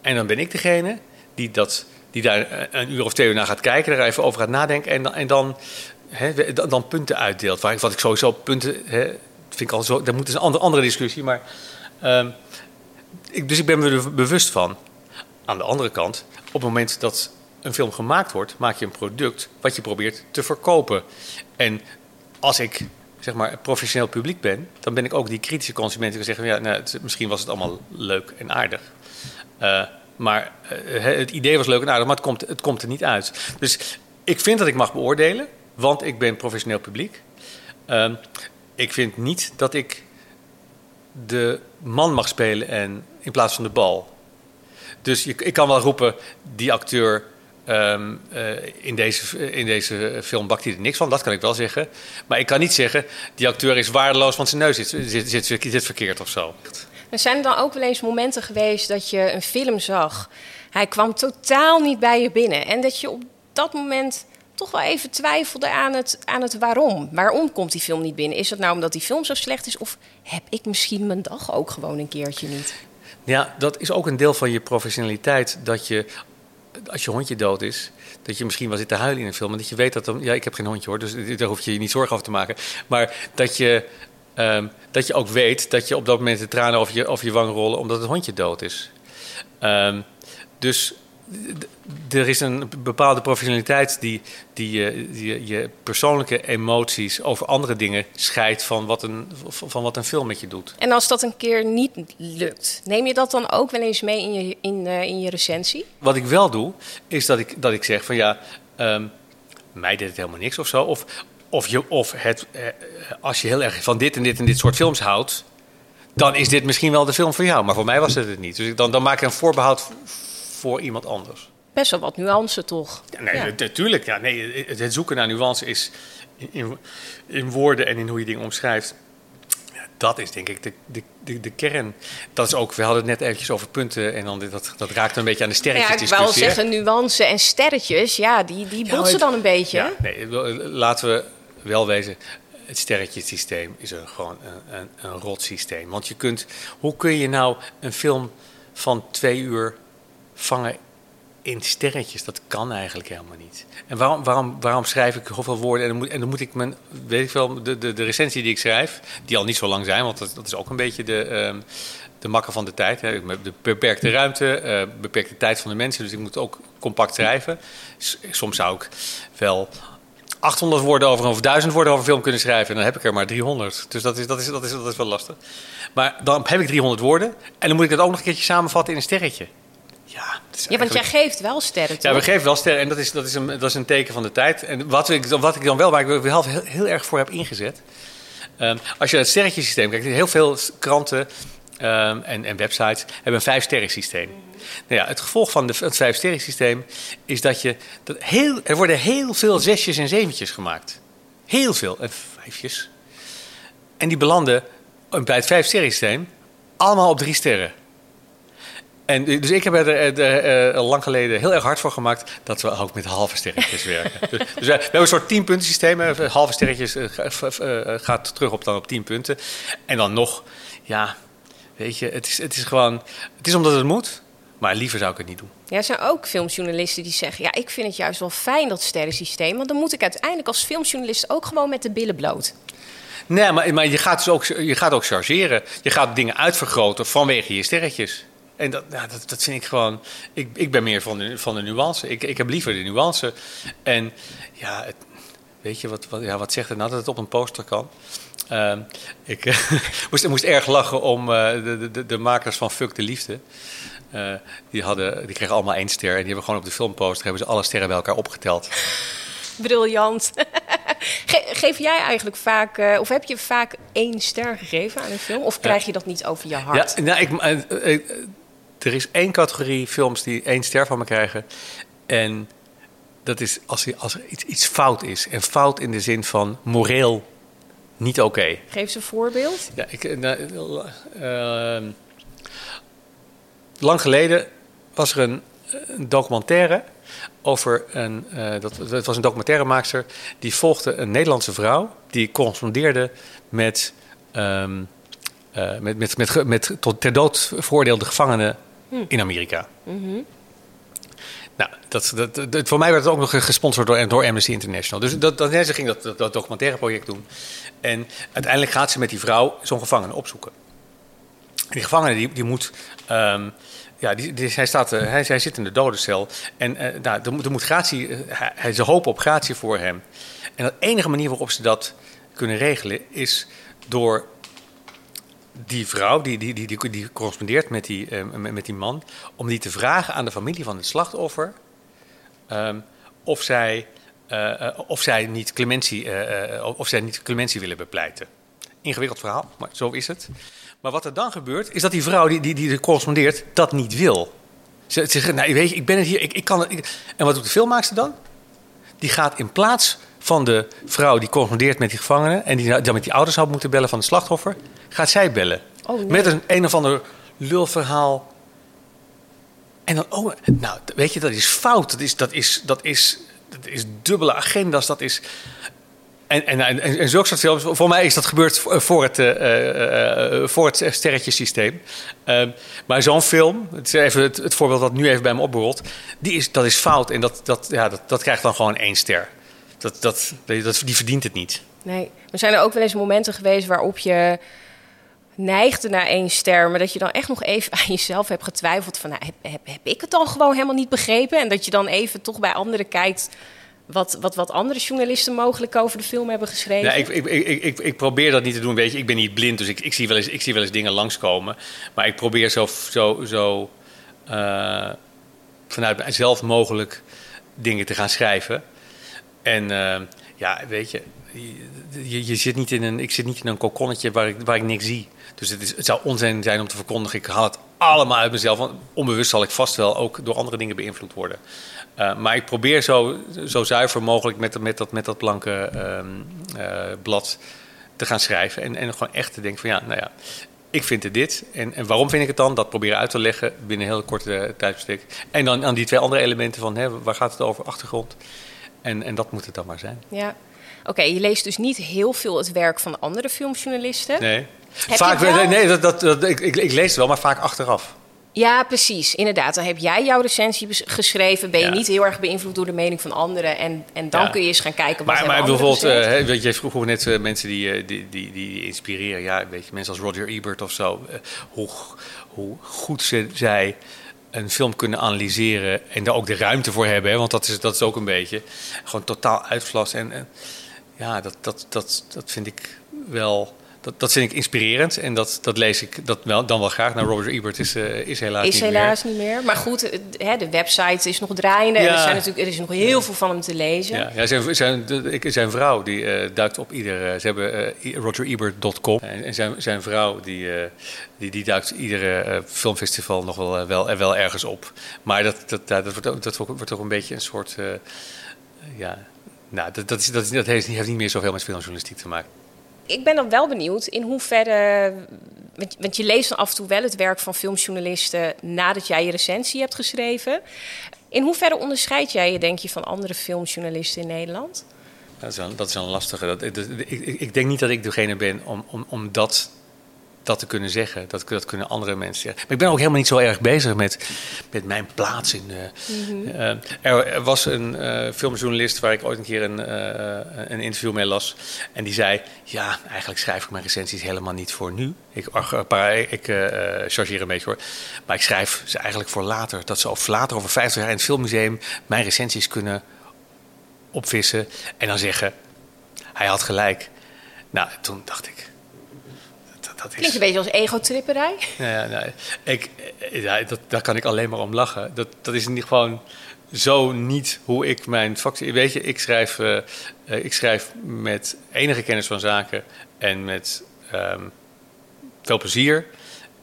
En dan ben ik degene die, dat, die daar een uur of twee uur naar gaat kijken, daar even over gaat nadenken en dan, en dan, dan punten uitdeelt. Waar wat ik sowieso punten, vind ik al zo, dat moet is een andere, andere discussie, maar. ehm, dus ik ben me er bewust van. Aan de andere kant, op het moment dat een film gemaakt wordt, maak je een product wat je probeert te verkopen. En als ik zeg maar professioneel publiek ben, dan ben ik ook die kritische consument die kan zeggen: ja, nou, misschien was het allemaal leuk en aardig. Eh, maar eh, het idee was leuk en aardig, maar het komt, het komt er niet uit. Dus ik vind dat ik mag beoordelen, want ik ben professioneel publiek. Ehm, ik vind niet dat ik de man mag spelen en, in plaats van de bal. Dus ik kan wel roepen, die acteur ehm, eh, in, deze, in deze film bakt hij er niks van. Dat kan ik wel zeggen. Maar ik kan niet zeggen, die acteur is waardeloos, want zijn neus zit, zit, zit, verkeerd of zo. Er zijn er dan ook wel eens momenten geweest dat je een film zag. Hij kwam totaal niet bij je binnen. En dat je op dat moment toch wel even twijfelde aan het, aan het waarom. Waarom komt die film niet binnen? Is het nou omdat die film zo slecht is? Of heb ik misschien mijn dag ook gewoon een keertje niet? Ja, dat is ook een deel van je professionaliteit. Dat je, als je hondje dood is, dat je misschien wel zit te huilen in een film. En dat je weet dat dan. Ja, ik heb geen hondje hoor, dus daar hoef je je niet zorgen over te maken. Maar dat je, ehm, dat je ook weet dat je op dat moment de tranen over je, over je wang rollen omdat het hondje dood is. Ehm, dus er is een bepaalde professionaliteit die, die, je- die je- persoonlijke emoties over andere dingen scheidt van wat, een, van wat een film met je doet. En als dat een keer niet lukt, neem je dat dan ook wel eens mee in je, in, eh, in je recensie? Wat ik wel doe, is dat ik, dat ik zeg van ja, ehm, mij deed het helemaal niks of zo. Of, of, je, of het, eh, als je heel erg van dit en dit en dit soort films houdt, dan is dit misschien wel de film voor jou. Maar voor mij was het het niet. Dus ik, dan, dan maak ik een voorbehoud voor iemand anders. Best wel wat nuance toch? Ja, nee, Ja. natuurlijk. Ja, nee, het, het zoeken naar nuance is in, in woorden en in hoe je dingen omschrijft. Ja, dat is denk ik de, de, de, de kern. Dat is ook, we hadden het net eventjes over punten en dan, dat, dat raakt een beetje aan de Ja, sterretjes ik wou zeggen nuance en sterretjes. Ja, die, die Ja, botsen dan een beetje. Ja, nee, laten we wel wezen. Het sterretjesysteem is een, gewoon een, een, een rot systeem. Want je kunt, hoe kun je nou een film van twee uur vangen in sterretjes? Dat kan eigenlijk helemaal niet. En waarom, waarom, waarom schrijf ik zoveel woorden? En dan moet, en dan moet ik mijn, weet ik wel, de, de, de recensie die ik schrijf, die al niet zo lang zijn, want dat, dat is ook een beetje de, ehm, de makker van de tijd. Hè. De beperkte ruimte, eh, beperkte tijd van de mensen, dus ik moet ook compact schrijven. Soms zou ik wel 800 woorden over of 1000 woorden over film kunnen schrijven. En dan heb ik er maar 300. Dus dat is, dat is, dat is, dat is wel lastig. Maar dan heb ik 300 woorden. En dan moet ik dat ook nog een keertje samenvatten in een sterretje. Ja, want jij geeft wel sterren, ja, we geven wel sterren en dat is, dat is, een, dat is een teken van de tijd. En wat ik, dan- wat ik dan wel, waar ik wel heel, heel erg voor heb ingezet. ehm, als je naar het sterretjesysteem kijkt, heel veel kranten ehm, en, en websites hebben een vijf-sterren-systeem. Nou ja, het gevolg van de, het vijf-sterren-systeem is dat je. Dat heel, er worden heel veel zesjes en zeventjes gemaakt. Heel veel. En vijfjes. En die belanden bij het vijf-sterren-systeem allemaal op drie sterren. En dus ik heb er, er, er, eh, lang geleden heel erg hard voor gemaakt dat we ook met halve sterretjes werken. Dus, dus we, we hebben een soort tienpuntensysteem. hè. Halve sterretjes eh, eh, gaat terug op, dan op tien punten. En dan nog, ja, weet je, het is, het is gewoon, het is omdat het moet. Maar liever zou ik het niet doen. Ja, er zijn ook filmjournalisten die zeggen... ja, ik vind het juist wel fijn, dat sterrensysteem... want dan moet ik uiteindelijk als filmjournalist ook gewoon met de billen bloot. Nee, maar, maar je, gaat dus ook, je gaat ook chargeren. Je gaat dingen uitvergroten vanwege je sterretjes. En dat, ja, dat, dat vind ik gewoon. Ik, ik ben meer van de, van de nuance. Ik, ik heb liever de nuance. En ja, het, weet je wat, wat, ja, wat zegt het nou dat het op een poster kan? Ehm, ik moest, moest erg lachen om eh, de, de, de makers van Fuck de Liefde. Eh, die, hadden, die kregen allemaal één ster. En die hebben gewoon op de filmposter hebben ze alle sterren bij elkaar opgeteld. Briljant. Ge- geef jij eigenlijk vaak... eh, of heb je vaak één ster gegeven aan een film? Of krijg je dat niet over je hart? Ja, nou, ik, er is één categorie films die één ster van me krijgen. En dat is als, als er iets, iets fout is. En fout in de zin van moreel niet oké. Geef eens een voorbeeld. Ja, ik, eh, nou, eh, ehm, lang geleden was er een, een documentaire over een. eh, dat, dat was een documentairemaakster die volgde een Nederlandse vrouw die correspondeerde met. ehm, eh, met, met, met tot ter dood veroordeelde gevangenen in Amerika. Nou, dat, dat, dat- voor mij werd het ook nog gesponsord door, door Amnesty International. Dus dat, dat, ze ging dat, dat, documentaire project doen. En uiteindelijk gaat ze met die vrouw zo'n gevangene opzoeken. En die gevangene die, die moet. ehm, ja, die, die- hij, staat, eh, hij, hij zit in de dodencel. En eh, nou, er, er moet gratie. eh, hij- ze hopen op gratie voor hem. En de enige manier waarop ze dat kunnen regelen is door die vrouw, die, die, die, die, die correspondeert met die, eh, met, die man, om die te vragen aan de familie van het slachtoffer ehm, of, zij, eh, eh, of, zij niet clementie, of zij niet clementie willen bepleiten. Ingewikkeld verhaal, maar zo is het. Maar wat er dan gebeurt, is dat die vrouw die, die, die er correspondeert dat niet wil. Ze, ze zegt, nou, weet je, ik ben het hier, ik, ik kan het. En wat doet de filmmaakster dan? Die gaat in plaats van de vrouw die correspondeert met die gevangenen... en die dan met die ouders had moeten bellen van het slachtoffer... gaat zij bellen. Oh, nee. Met een een of ander lulverhaal. En dan, oh, nou, weet je, dat is fout. Dat is, dat is, dat is, dat is dubbele agenda's. Dat is... En, en, en, en zulke soort films, voor mij is dat gebeurd voor het, eh, eh, voor het sterretjesysteem. Ehm, maar zo'n film, het is even het, het voorbeeld dat nu even bij me opborrelt, die is, dat is fout en dat, dat, ja, dat, dat krijgt dan gewoon één ster. Dat, dat, dat, die verdient het niet. Nee, er zijn er ook wel eens momenten geweest waarop je neigde naar één ster, maar dat je dan echt nog even aan jezelf hebt getwijfeld van, nou, heb, heb, heb ik het dan gewoon helemaal niet begrepen? En dat je dan even toch bij anderen kijkt wat, wat, wat andere journalisten mogelijk over de film hebben geschreven. Ja, ik, ik, ik, ik, ik probeer dat niet te doen. Weet je, ik ben niet blind, dus ik, ik, zie, wel eens, ik zie wel eens dingen langskomen. Maar ik probeer zo, zo, zo eh, vanuit mijzelf mogelijk dingen te gaan schrijven. En eh, ja, weet je, je, je zit niet in een, ik zit niet in een kokonnetje waar ik, waar ik niks zie. Dus het, is, het zou onzin zijn om te verkondigen. Ik haal het allemaal uit mezelf. Want onbewust zal ik vast wel ook door andere dingen beïnvloed worden. Uh, maar ik probeer zo, zo zuiver mogelijk met, met, dat, met dat blanke uh, uh, blad te gaan schrijven. En, en gewoon echt te denken van ja, nou ja, ik vind het dit. En, en waarom vind ik het dan? Dat proberen uit te leggen binnen een heel korte tijdsbestek. En dan aan die twee andere elementen van hè, waar gaat het over, achtergrond. En, en dat moet het dan maar zijn. Ja. Oké, okay, je leest dus niet heel veel het werk van andere filmjournalisten. Nee. Heb vaak, wel... nee, dat, dat, dat, ik, ik, ik lees het wel, maar vaak achteraf. Ja, precies. Inderdaad. Dan heb jij jouw recensie geschreven. Ben je ja. niet heel erg beïnvloed door de mening van anderen. En, en dan ja. kun je eens gaan kijken wat Maar, maar bijvoorbeeld, uh, weet je, vroeg net uh, mensen die, uh, die, die, die inspireren. Ja, weet je, mensen als Roger Ebert of zo. hoe, hoe goed ze, zij een film kunnen analyseren en daar ook de ruimte voor hebben. Hè, want dat is, dat is ook een beetje gewoon totaal uitvlas. En, en ja, dat, dat, dat, dat vind ik wel... Dat, dat vind ik inspirerend en dat, dat lees ik dat wel, dan wel graag. Nou, Roger Ebert is, uh, is helaas is niet helaas meer. niet meer. Maar goed, hè, de website is nog draaiende. Ja. En er, zijn natuurlijk, er is nog heel veel van hem te lezen. Ja, ja zijn, zijn, zijn vrouw die uh, duikt op iedere... Ze hebben uh, rogerebert.com. En, en zijn, zijn vrouw die, die, die duikt iedere filmfestival nog wel, wel, wel ergens op. Maar dat, dat, dat, wordt, ook, dat wordt ook een beetje een soort... ja, nou, dat, dat, is, dat, dat heeft, heeft niet meer zoveel met filmjournalistiek te maken ik ben dan wel benieuwd in hoeverre. Want je leest dan af en toe wel het werk van filmjournalisten nadat jij je recensie hebt geschreven. In hoeverre onderscheid jij je, denk je, van andere filmjournalisten in Nederland? Dat is een, dat is een lastige. Dat, dat, ik, ik, denk niet dat ik degene ben om, om, om dat, dat te kunnen zeggen. Dat, dat kunnen andere mensen zeggen. Maar ik ben ook helemaal niet zo erg bezig met, met mijn plaats in. Uh, mm-hmm. uh, er, er, was een uh, filmjournalist waar ik ooit een keer een, uh, een interview mee las. En die zei: Ja, eigenlijk schrijf ik mijn recensies helemaal niet voor nu. Ik, ik chargeer een beetje hoor. Maar ik schrijf ze eigenlijk voor later. Dat ze of later, over 50 jaar in het filmmuseum, mijn recensies kunnen opvissen. En dan zeggen: Hij had gelijk. Nou, toen dacht ik. Dat is... Klinkt een beetje als egotripperij. Ja, ja, nee. ik, ja dat, daar kan ik alleen maar om lachen. Dat, dat is niet gewoon zo niet hoe ik mijn vak... Weet je, ik schrijf, uh, uh, ik schrijf met enige kennis van zaken en met um, veel plezier.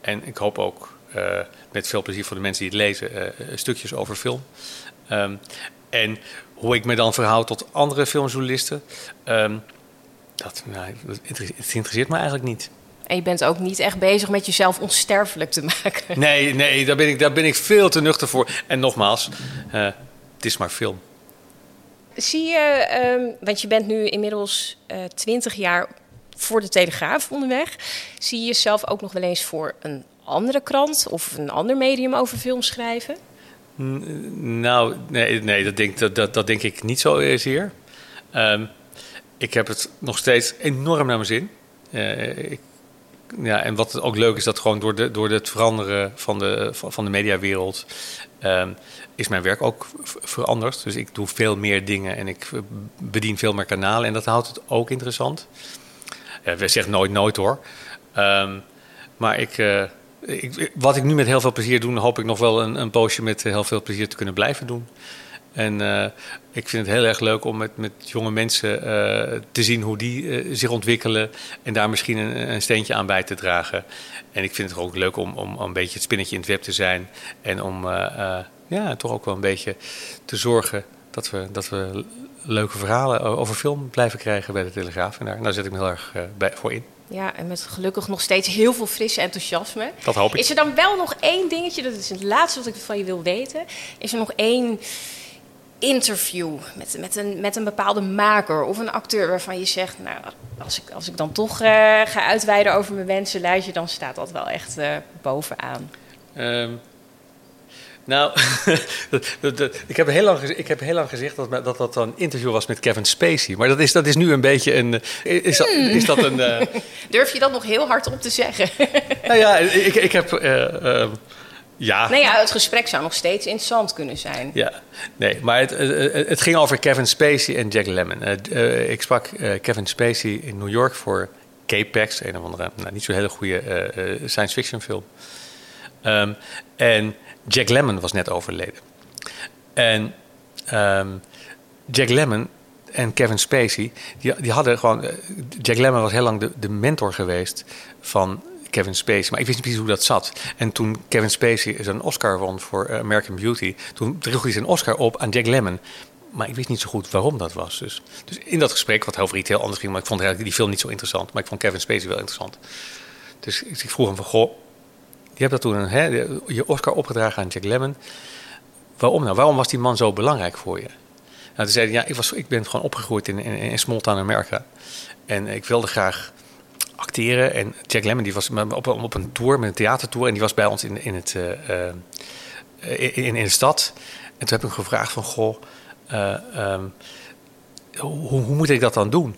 En ik hoop ook uh, met veel plezier voor de mensen die het lezen, stukjes over film. Um, En hoe ik me dan verhoud tot andere filmjournalisten, ehm, dat, nou, het interesseert me eigenlijk niet. En je bent ook niet echt bezig met jezelf onsterfelijk te maken. Nee, nee daar, ben ik, daar ben ik veel te nuchter voor. En nogmaals, uh, het is maar film. Zie je, ehm, want je bent nu inmiddels uh, 20 jaar voor de Telegraaf onderweg. Zie je jezelf ook nog wel eens voor een andere krant of een ander medium over film schrijven? Nou, nee, nee dat, denk, dat, dat, dat denk ik niet zo zeer. Um, ik heb het nog steeds enorm naar mijn zin. Uh, ik, ja, en wat ook leuk is, dat gewoon door, de, door het veranderen van de, van de mediawereld... Um, is mijn werk ook veranderd. Dus ik doe veel meer dingen en ik bedien veel meer kanalen. En dat houdt het ook interessant. Ja, we zeggen nooit nooit hoor. Um, maar ik, uh, ik, wat ik nu met heel veel plezier doe, hoop ik nog wel een, een poosje met heel veel plezier te kunnen blijven doen. En uh, ik vind het heel erg leuk om met, met jonge mensen uh, te zien hoe die uh, zich ontwikkelen. En daar misschien een, een, steentje aan bij te dragen. En ik vind het ook leuk om, om, een beetje het spinnetje in het web te zijn. En om ja, toch ook wel een beetje te zorgen dat we, dat we leuke verhalen over film blijven krijgen bij de Telegraaf. En daar, daar zet ik me heel erg bij, voor in. Ja, en met gelukkig nog steeds heel veel frisse enthousiasme. Dat hoop ik. Is er dan wel nog één dingetje, dat is het laatste wat ik van je wil weten. Is er nog één interview met, met, een, met een bepaalde maker of een acteur waarvan je zegt, nou, als ik, als ik dan toch uh, ga uitweiden over mijn wensenlijstje, dan staat dat wel echt uh, bovenaan. Um, nou, ik, heb heel lang, ik heb heel lang gezegd dat, dat dat een interview was met Kevin Spacey. Maar dat is, dat is nu een beetje een. Eh, is dat, hmm. is dat een. Uh... Durf je dat nog heel hard op te zeggen? nou ja, ik, ik heb. Ja. Nee, ja, het gesprek zou nog steeds interessant kunnen zijn. Ja, nee, maar het, het, ging over Kevin Spacey en Jack Lemmon. Uh, ik sprak uh, Kevin Spacey in New York voor Capex, een of andere, nou, niet zo'n hele goede uh, science fiction film. Um, en Jack Lemmon was net overleden. En um, Jack Lemmon en Kevin Spacey, die, die hadden gewoon. Jack Lemmon was heel lang de, de mentor geweest van Kevin Spacey. Maar ik wist niet precies hoe dat zat. En toen Kevin Spacey zijn Oscar won voor eh, American Beauty... toen droeg hij zijn Oscar op aan Jack Lemmon. Maar ik wist niet zo goed waarom dat was. Dus, dus in dat gesprek, wat over iets heel anders ging... maar ik vond eigenlijk die film niet zo interessant. Maar ik vond Kevin Spacey wel interessant. Dus ik vroeg hem van, goh... je hebt dat toen hè, je Oscar opgedragen aan Jack Lemmon. Waarom nou? Waarom was die man zo belangrijk voor je? Nou, toen zei ja, ik, was, ik ben gewoon opgegroeid in, in, in Small Town America. En ik wilde graag acteren. En Jack Lemmon die was op, op een tour, met een theatertour. En die was bij ons in, in, het, uh, in, in, de stad. En toen heb ik hem gevraagd van, goh, uh, um, hoe, hoe, moet ik dat dan doen?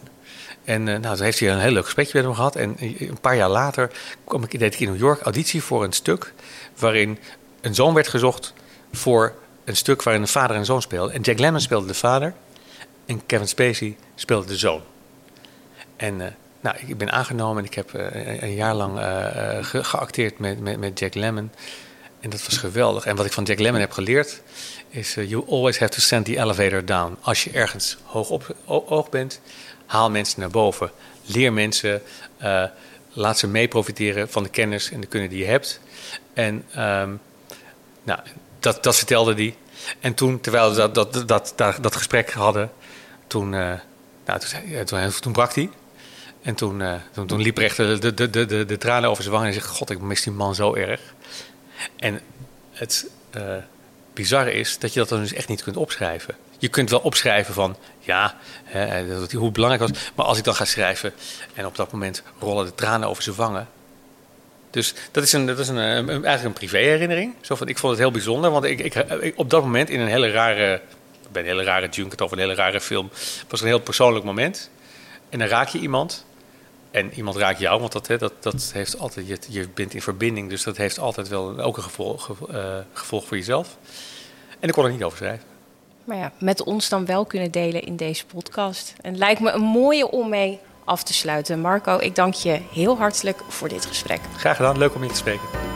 En nou, toen heeft hij een heel leuk gesprekje met hem gehad. En een paar jaar later kwam ik, deed ik in New York auditie voor een stuk... waarin een zoon werd gezocht voor een stuk waarin een vader en zoon speelden. En Jack Lemmon speelde de vader en Kevin Spacey speelde de zoon. En nou, ik ben aangenomen en ik heb uh, een jaar lang uh, ge geacteerd met, met, met Jack Lemmon. En dat was geweldig. En wat ik van Jack Lemmon heb geleerd is: you always have to send the elevator down. Als je ergens hoog op oog bent, haal mensen naar boven. Leer mensen, laat ze mee profiteren van de kennis en de kunnen die je hebt. En um, nou, dat, dat vertelde hij. En toen, terwijl we dat, dat, dat, dat, dat gesprek hadden, toen, nou, toen, toen, toen brak hij. En toen, uh, toen, toen, liep echt de, de, de, de, de tranen over zijn wangen en zei: God, ik mis die man zo erg. En het uh, bizarre is dat je dat dan dus echt niet kunt opschrijven. Je kunt wel opschrijven van ja, hè, dat, hoe belangrijk was. Maar als ik dan ga schrijven en op dat moment rollen de tranen over zijn wangen. Dus dat is, een, dat is een, eigenlijk een privéherinnering. Zo van, ik vond het heel bijzonder, want ik, ik, op dat moment in een hele rare, bij een hele rare junket of een hele rare film, was een heel persoonlijk moment. En dan raak je iemand en iemand raakt jou, want dat, hè, dat, dat heeft altijd, je, je bent in verbinding, dus dat heeft altijd wel ook een gevolg, uh, gevolg voor jezelf. En ik kon er niet over schrijven. Maar ja, met ons dan wel kunnen delen in deze podcast. En het lijkt me een mooie om mee af te sluiten. Marco, ik dank je heel hartelijk voor dit gesprek. Graag gedaan, leuk om je te spreken.